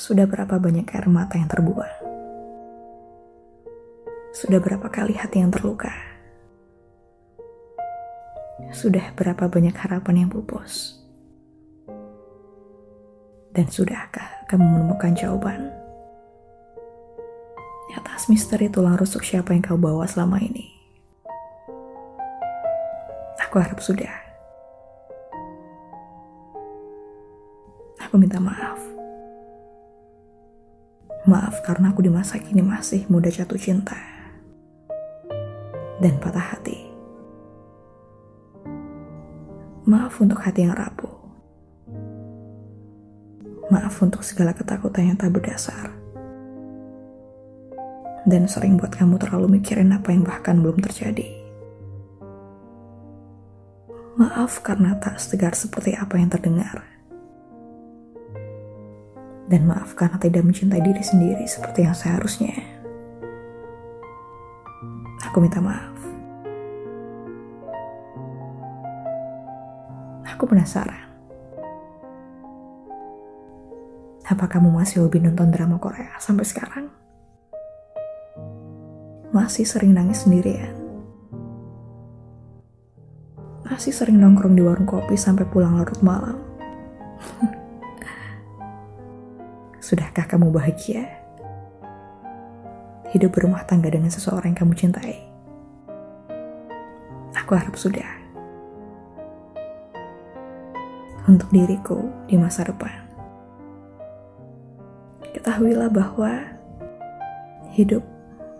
Sudah berapa banyak air mata yang terbuang? Sudah berapa kali hati yang terluka? Sudah berapa banyak harapan yang pupus? Dan sudahkah kamu menemukan jawaban? Atas misteri tulang rusuk siapa yang kau bawa selama ini? Aku harap sudah. Aku minta maaf. Maaf karena aku di masa kini masih muda jatuh cinta dan patah hati. Maaf untuk hati yang rapuh. Maaf untuk segala ketakutan yang tak berdasar. Dan sering buat kamu terlalu mikirin apa yang bahkan belum terjadi. Maaf karena tak setegar seperti apa yang terdengar. Dan maaf karena tidak mencintai diri sendiri seperti yang seharusnya. Aku minta maaf. Aku penasaran. Apa kamu masih hobi nonton drama Korea sampai sekarang? Masih sering nangis sendirian? Masih sering nongkrong di warung kopi sampai pulang larut malam? Sudahkah kamu bahagia? Hidup berumah tangga dengan seseorang yang kamu cintai? Aku harap sudah untuk diriku di masa depan. Ketahuilah bahwa hidup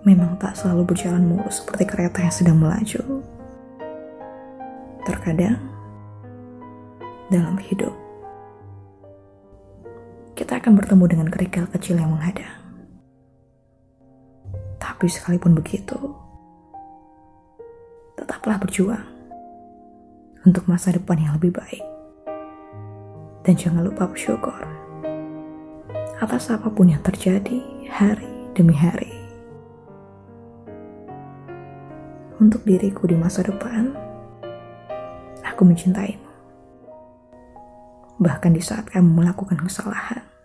memang tak selalu berjalan mulus seperti kereta yang sedang melaju. Terkadang dalam hidup kita akan bertemu dengan kerikil kecil yang menghadang. Tapi sekalipun begitu, tetaplah berjuang untuk masa depan yang lebih baik. Dan jangan lupa bersyukur atas apa pun yang terjadi hari demi hari. Untuk diriku di masa depan, aku mencintaimu. Bahkan di saat kamu melakukan kesalahan.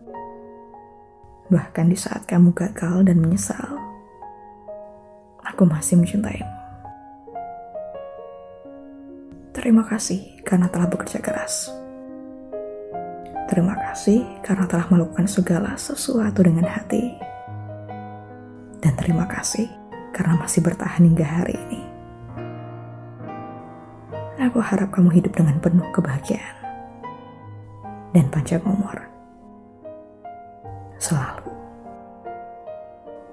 Bahkan di saat kamu gagal dan menyesal. Aku masih mencintaimu. Terima kasih karena telah bekerja keras. Terima kasih karena telah melakukan segala sesuatu dengan hati. Dan terima kasih karena masih bertahan hingga hari ini. Aku harap kamu hidup dengan penuh kebahagiaan dan panjang umur. Selalu.